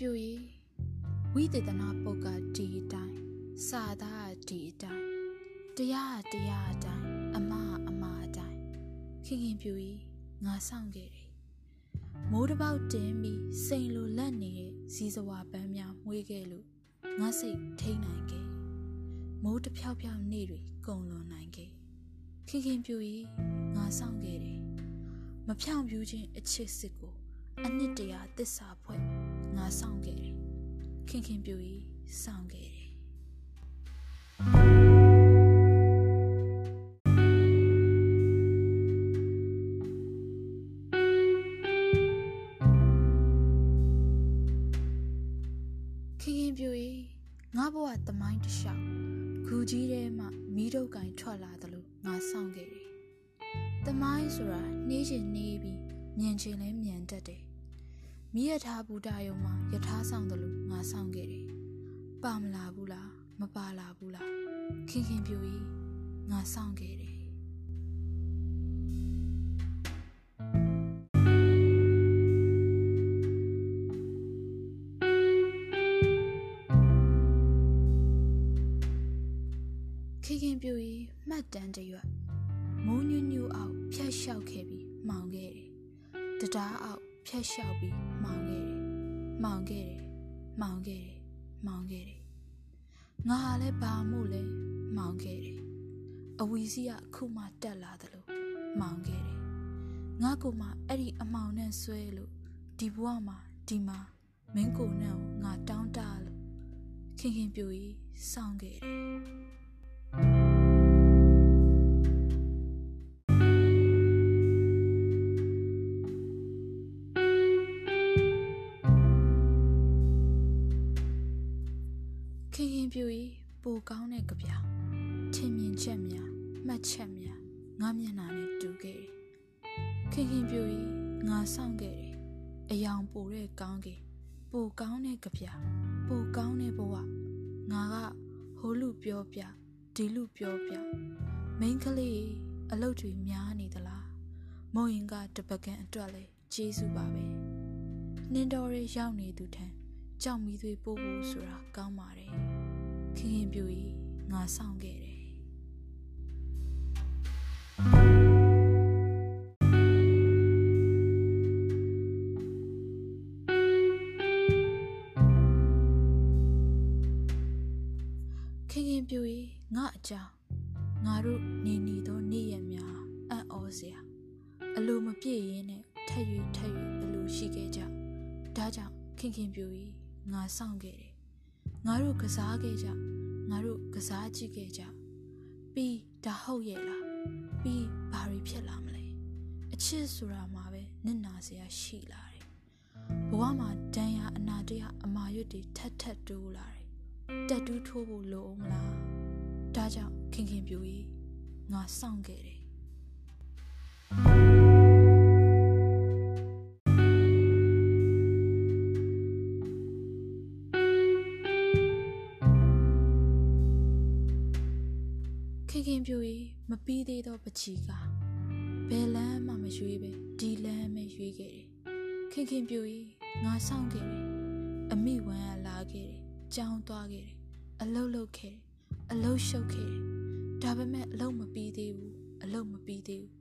ပြူရီဝိသေသနာပုတ်ကဒီအတိုင်းစာသားဒီအတိုင်းတရားတရားအတိုင်းအမအမအတိုင်းခင်ခင်ပြူရီငါဆောင်ခဲ့တယ်မိုးတစ်ပေါက်တင်းပြီးစိန်လိုလက်နေတဲ့ဇီးစဝါပန်းများမွေးခဲ့လို့ငါစိတ်ထိန်နိုင်ခဲ့မိုးတစ်ဖြောက်ဖြောက်နေတွေကုံလွန်နိုင်ခဲ့ခင်ခင်ပြူရီငါဆောင်ခဲ့တယ်မဖြောင်ပြူခြင်းအချစ်စစ်ကိုအနှစ်တရာတစ္ဆာဖွဲ့ ငါဆောင်ခဲ့တယ်ခင်ခင်ပြူကြီးဆောင်ခဲ့တယ်ခင်ခင်ပြူကြီးငါဘဝသမိုင်းတစ်လျှောက်ဂူကြီးထဲမှာမီးတုပ်ကင်ထွက်လာတယ်လို့ငါဆောင်ခဲ့တယ်။သမိုင်းဆိုတာနှေးချင်နှေးပြီးမြင်ချင်လဲမြင်တတ်တယ် မိရထားဘူတာယုံမှာယထာဆောင်တယ်လို့ငါဆောင်ခဲ့တယ်။ပါမလာဘူးလားမပါလာဘူးလားခင်ခင်ပြူကြီးငါဆောင်ခဲ့တယ်ခင်ခင်ပြူကြီးမှတ်တမ်းတရွတ်မိုးညွညူအောင်ဖျက်လျှောက်ခဲ့ပြီးမှောင်ခဲ့တယ်။တရားအောက် ဖျက်လျှောက်ပြီးမှောင်ခဲ့တယ်။မှောင်ခဲ့တယ်။မှောင်ခဲ့တယ်။မှောင်ခဲ့တယ်။ငါဟာလည်းဘာမို့လဲမှောင်ခဲ့တယ်။အဝီစီကခုမှတက်လာတယ်လို့မှောင်ခဲ့တယ်။ငါကိုမှအဲ့ဒီအမောင်နဲ့ဆွဲလို့ဒီဘဝမှာဒီမှာမင်းကိုနဲ့ငါတောင်းတလို့ခင်ခင်ပြူကြီးစောင့်ခဲ့တယ်။ ပိုကောင်းတဲ့ကြပြထင်မြင်ချက်များမှတ်ချက်များငါမျက်နှာနဲ့တူခဲ့တယ်ခင်ခင်ပြူကြီးငါဆောင်ခဲ့တယ်အယောင်ပိုတဲ့ကောင်းကင်ပိုကောင်းတဲ့ကြပြပိုကောင်းတဲ့ဘဝငါကဟိုလူပြောပြဒီလူပြောပြမိန်းကလေးအလုတ်တွေများနေသလားမုံရင်ကတပကံအတွက်လေကျေးဇူးပါပဲနှင်းတော်ရရောက်နေသူထံကြောက်မီသွေးပို့ဖို့ဆိုတာကောင်းပါတယ် ခင်ခင်ပြူကြီးငါဆောင်ခဲ့တယ်ခင်ခင်ပြူကြီးငါအကြောင်းငါတို့နေနေသောနေ့ရက်များအံ့ဩစရာအလိုမပြည့်ရင်းနဲ့ထက်၍ထက်၍အလိုရှိခဲ့ကြဒါကြောင့်ခင်ခင်ပြူကြီးငါဆောင်ခဲ့တယ် ငါတို့ကစားခဲ့ကြငါတို့ကစားကြည့်ခဲ့ကြပြီးဒါဟုတ်ရဲ့လားပြီးဘာတွေဖြစ်လာမလဲအချစ်ဆိုတာမှာပဲနစ်နာစရာရှိလာတယ်ဘဝမှာဒဏ်ရာအနာတရားအမာရွတ်တွေထက်ထက်တိုးလာတယ်တက်တူးထိုးဖို့လိုအောင်မလားဒါကြောင့်ခင်ခင်ပြူကြီးငါစောင့်ခဲ့တယ် မပြီးသေးသောပချီကဘယ်လမ်းမှမရွေးပဲဒီလမ်းပဲရွေးခဲ့တယ်ခင်ခင်ပြူကြီးငါစောင့်ခဲ့တယ်အမိဝမ်းကလာခဲ့တယ်ကြောင်းသွားခဲ့တယ်အလုတ်လုတ်ခဲ့တယ်အလုတ်ရှုပ်ခဲ့တယ်ဒါပေမဲ့အလုတ်မပြီးသေးဘူးအလုတ်မပြီးသေးဘူး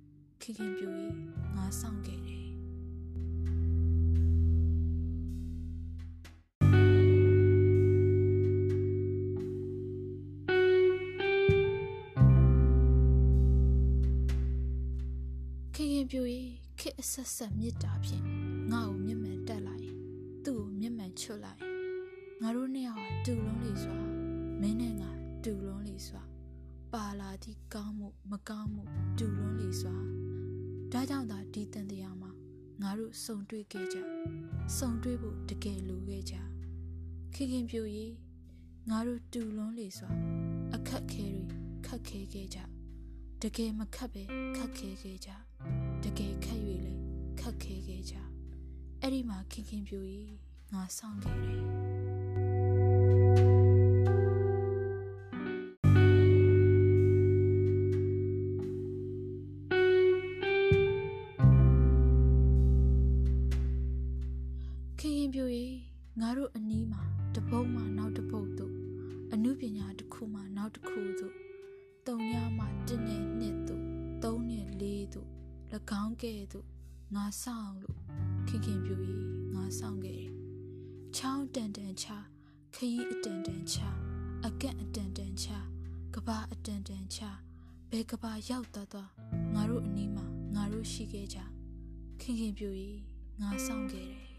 ခင်ခင်ပြူကြီးငါစောင့်ခဲ့တယ် ခင်ခင်ပြူကြီးခစ်အဆက်ဆက်မြစ်တာဖြင့်ငါ့ကိုမျက်မှန်တက်လိုက်ရင်သူ့ကိုမျက်မှန်ချွတ်လိုက်ရင်ငါတို့နှစ်ယောက်ဟာတူလုံးလေးစွာမင်းနဲ့ငါတူလုံးလေးစွာပါလာသည့်ကောင်းမှုမကောင်းမှုတူလုံးလေးစွာဒါကြောင့်သာဒီတန်တရားမှာငါတို့စုံတွေ့ခဲ့ကြစုံတွေ့ဖို့တကယ်လိုခဲ့ကြခင်ခင်ပြူကြီးငါတို့တူလုံးလေးစွာအခက်ခဲတွေခက်ခဲခဲ့ကြတကယ်မခက်ပဲခက်ခဲခဲ့ကြ တကယ်ခက်၍လဲခက်ခဲခဲ့ကြအဲ့ဒီမှာခင်ခင်ပြူကြီးငါဆောင်ခဲ့တယ်ခင်ရင်ပြူရေငါတို့အနီးမှာတပုတ်မှနောက်တပုတ်တို့အမှုပညာတစ်ခုမှနောက်တစ်ခုတို့တုံညမှ1နဲ့2တို့3နဲ့4တို့ င်းကဲ့သို့ငါဆောင်လို့ခင်ခင်ပြူ၏ငါဆောင်ခဲ့တယ်။ချောင်းတန်တန်ချခရီးအတန်တန်ချအကန့်အတန်တန်ချကဘာအတန်တန်ချဘယ်ကဘာရောက်သွားသွားငါတို့အနီးမှာငါတို့ရှိခဲ့ကြခင်ခင်ပြူ၏ငါဆောင်ခဲ့တယ်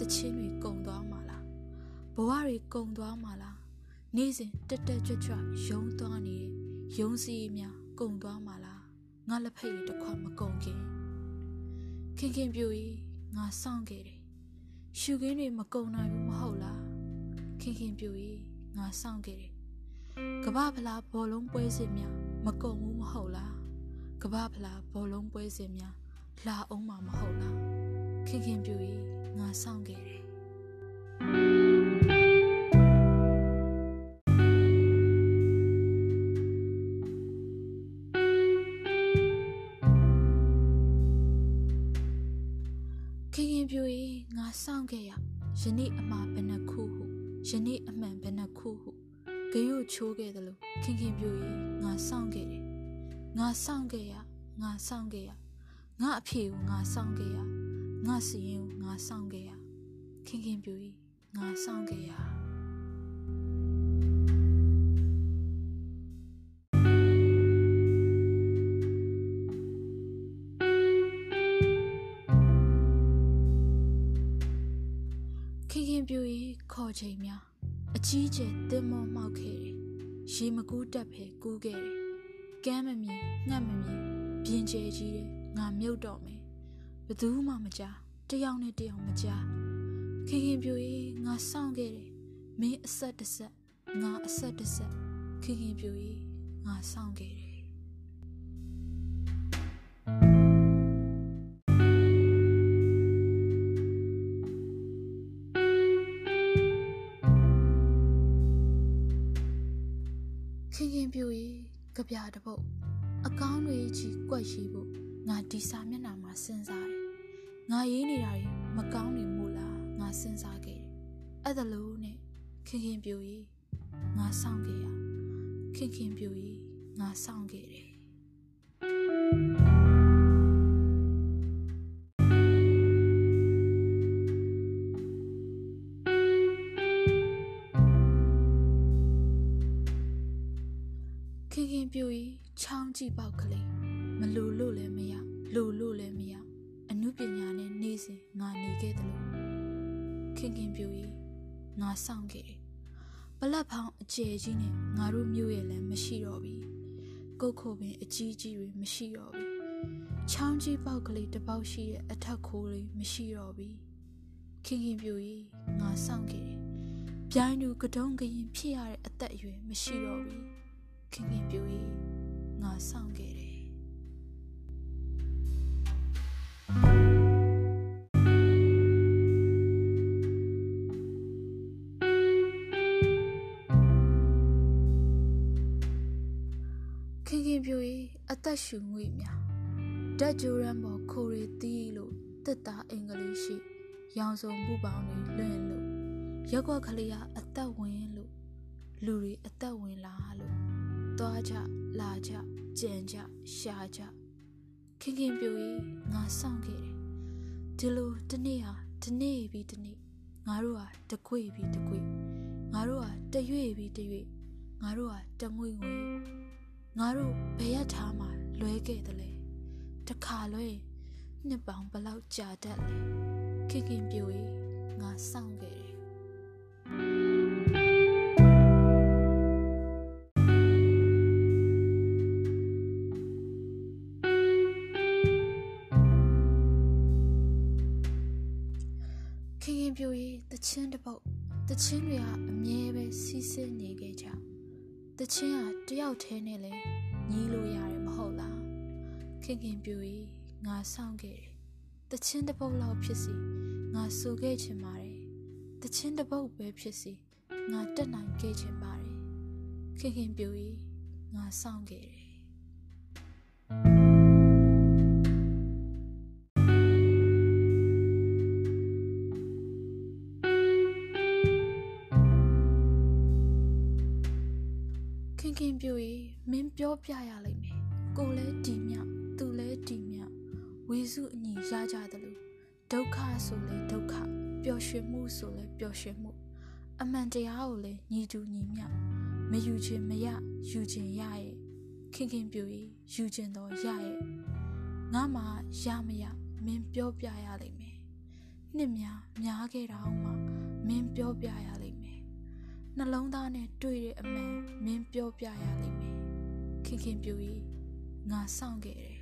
တချင်းတွေကုံသွားမှာလားဘဝတွေကုံသွားမှာလားနေ့စဉ်တက်တက်ကြွကြွယုံသွားနေတဲ့ယုံစီများကုံသွားမှာလားငါလက်ဖက်ရည်တစ်ခွမကုံခင်ခင်ခင်ပြူ၏ငါစောင့်ခဲ့တယ်ရှုခင်းတွေမကုံနိုင်ဘူးမဟုတ်လားခင်ခင်ပြူ၏ငါစောင့်ခဲ့တယ်ကဘာဖလားဘောလုံးပွဲစဉ်များမကုံဘူးမဟုတ်လားကဘာဖလားဘောလုံးပွဲစဉ်များလာအောင်မှာမဟုတ်လား ခင်ခင်ပြူ၏ငါစောင့်ခဲ့တယ်ခင်ခင်ပြူ၏ငါစောင့်ခဲ့ရယနေ့အမှားဘယ်နှခုဟုယနေ့အမှန်ဘယ်နှခုဟုဂရုချိုးခဲ့တယ်လို့ခင်ခင်ပြူ၏ငါစောင့်ခဲ့တယ်ငါစောင့်ခဲ့ရငါစောင့်ခဲ့ရငါအဖေကိုငါစောင့်ခဲ့ရ ငါစီရင်ကိုငါစောင့်ခဲ့ရခင်ခင်ပြူ၏ငါစောင့်ခဲ့ရခင်ခင်ပြူ၏ခေါ်ချိန်များအကြီးကျယ်တင်မောမှောက်ခဲ့တယ်ရေမကူးတက်ဖဲကူးခဲ့တယ်ကမ်းမမြင်ငှက်မမြင်ပြင်းကျဲကြီးတယ်ငါမြုပ်တော့မယ် ဘသူမှမကြားတယောက်နဲ့တယောက်မကြားခင်ခင်ပြူ၏ငါစောင့်ခဲ့တယ်မင်းအဆက်တစ်ဆက်ငါအဆက်တစ်ဆက်ခင်ခင်ပြူ၏ငါစောင့်ခဲ့တယ်ခင်ခင်ပြူ၏ကြပြတပုတ်အကောင်းတွေကြီးကွက်ရှိဖို့ငါဒီစာမျက်နှာမှာစဉ်းစားတယ် ငါရေးနေတာတွေမကောင်းနေမို့လားငါစဉ်းစားခဲ့တယ်အဲ့ဒါလို့နဲ့ခင်ခင်ပြူ၏ငါစောင့်ခဲ့ရခင်ခင်ပြူ၏ငါစောင့်ခဲ့တယ် စောင့်ခဲ့တယ်ပလက်ဖောင်းအကျယ်ကြီးနဲ့ငါတို့မြို့ရဲ့လည်းမရှိတော့ပြီကုတ်ခုပင်အကြီးကြီးတွေမရှိတော့ပြီချောင်းကြီးပေါက်ကလေးတစ်ပေါက်ရှိတဲ့အထက်ခိုးလေးမရှိတော့ပြီခင်ခင်ပြူ၏ငါစောင့်ခဲ့တယ်ပြိုင်းသူကတုံးကရင်ဖြစ်ရတဲ့အသက်အရွယ်မရှိတော့ပြီခင်ခင်ပြူ၏ငါစောင့်ခဲ့ သက်ရှူငွေများဓာတ်ကြိုးရမ်းပေါ်ခိုရီတီးလို့တစ်သားအင်္ဂလိပ်ရှိ ရောင်စုံမှုပေါင်းတွေလွင့်လို့ရက်ွက်ကလေးကအသက်ဝင်လို့လူတွေအသက်ဝင်လာလို့သွားကြလာကြကြံကြရှာကြခင်ခင်ပြူ၏ငါစောင့်ခဲ့တယ်ဒီလိုတနေ့ဟာဒီနေ့ပြီးဒီနေ့ငါတို့ဟာတကွေပြီးတကွေငါတို့ဟာတရွေ့ပြီးတရွေ့ငါတို့ဟာတငွေငွေ ငါတို့ဘယ်ရထားမှလွဲခဲ့တယ်လေတခါလွဲနှစ်ပေါင်းဘလောက်ကြာတတ်လဲခင်ခင်ပြူ၏ငါစောင့်ခဲ့တယ်ခင်ခင်ပြူ၏တချင်းတစ်ပုတ်တချင်းတွေကအမြဲပဲစီးဆင်းနေခဲ့ကြ တချင်းကတယောက်တည်းနဲ့လဲညီးလို့ရတယ်မဟုတ်လားခင်ခင်ပြူ၏ငါဆောင်ခဲ့တယ်တချင်းတစ်ပုတ်လောက်ဖြစ်စီငငါဆိုခဲ့ချင်ပါတယ်တချင်းတပုတ်ပဲဖြစ်စီငါတက်နိုင်ခဲ့ချင်ပါတယ်ခင်ခင်ပြူကြီးငါစောင့်ခဲ့တယ် ပြောပြရလိမ့်မယ်ကိုလဲဒီမြောက်သူလဲဒီမြောက်ဝေစုအညီရကြတယ်လို့ဒုက္ခဆိုလဲဒုက္ခပျော်ရွှင်မှုဆိုလဲပျော်ရွှင်မှု အမှန်တရားကိုလဲညီတူညီမျှမယူခြင်းမရယူခြင်းရရဲ့ခင်ခင်ပြူကြီးယူခြင်းတော့ရရဲ့ငါမှရမရမင်းပြောပြရလိမ့်မယ်နှစ်များများခဲ့တာအောင်မှမင်းပြောပြရလိမ့်မယ်နှလုံးသားနဲ့တွေ့တဲ့အမှန်မင်းပြောပြရလိမ့်မယ် ခင်ခင်ပြူကြီးငါစောင့်ခဲ့တယ်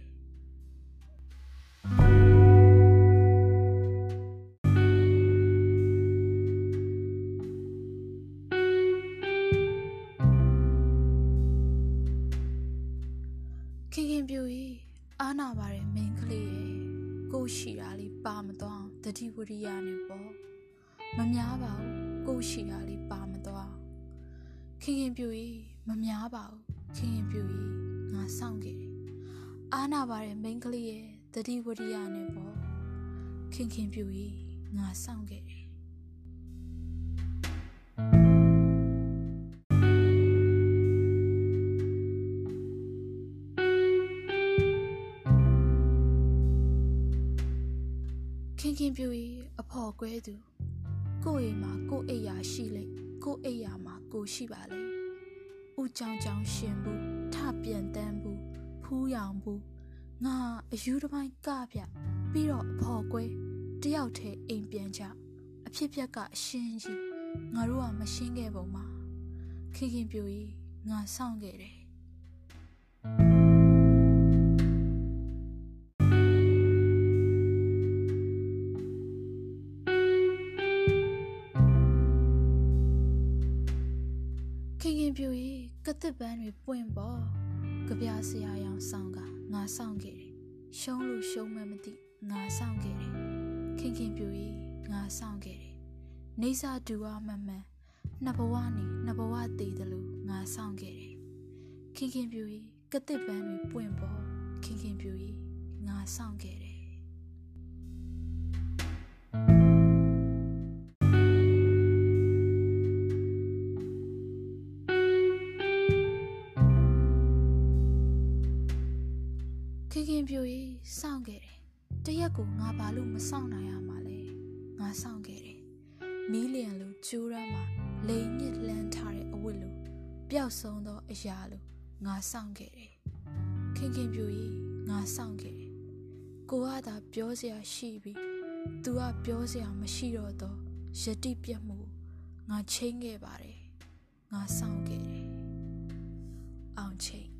ခင်ခင်ပြူကြီးအာနာပါတယ်မိန်းကလေးရဲ့ကိုရှိတာလေးပါမသွားတတိဝရိယနဲ့ပေါ့မများပါဘူးကိုရှိတာလေးပါမသွားခင်ခင်ပြူကြီးမများပါဘူး ခင်ခင်ပြူကြီးငါစောင့်ခဲ့တယ်အာနာပါတယ်မိန်းကလေးရဲ့တတိဝရိယနဲ့ပေါ့ခင်ခင်ပြူကြီးငါစောင့်ခဲ့တယ်ခင်ခင်ပြူကြီးအဖော်ကွဲသူကိုယ့်အိမ်မှာကိုယ့်အိယာရှိလေကိုယ့်အိယာမှာကိုရှိပါလေ ဥကြောင်ကြောင်ရှင်ဘူးထပြန်တန်းဘူးဖူးရောင်ဘူးငါအယူတစ်ပိုင်းကပြပြီးတော့အဖော်ကွဲတယောက်တည်းအိမ်ပြန်ကြအဖြစ်ပြက်ကအရှင်းကြီးငါတို့ကမရှင်းခဲ့ပုံမှာခင်ခင်ပြူကြီးငါစောင့်ခဲ့တယ်ခင်ခင်ပြူကြီး ကတစ်ပန်းတွေပွင့်ပေါ်ကြပြဆရာရောင်ဆောင်ကငါဆောင်ခဲ့တယ်ရှုံးလို့ရှုံးမှမသိငါဆောင်ခဲ့တယ်ခင်ခင်ပြူကြီးငါဆောင်ခဲ့တယ်နေစာတူဝမမှန်နှစ်ဘဝနေနှစ်ဘဝတည်တယ်လို့ငါဆောင်ခဲ့တယ်ခင်ခင်ပြူကြီးကတစ်ပန်းတွေပွင့်ပေါ်ခင်ခင်ပြူကြီးငါဆောင်ခဲ့တယ် ကျိုးရမ်းမှာလိန်ညစ်လန်းထားတဲ့အဝတ်လိုပျောက်ဆုံးသောအရာလိုငါစောင့်ခဲ့တယ်ခင်ခင်ပြူကြီးငါစောင့်ခဲ့တယ်ကိုကသာပြောစရာရှိပြီးသူကပြောစရာမရှိတော့တော့ယတိပြတ်မှုငါချင်းခဲ့ပါတယ်ငါစောင့်ခဲ့တယ်အောင်ချင်း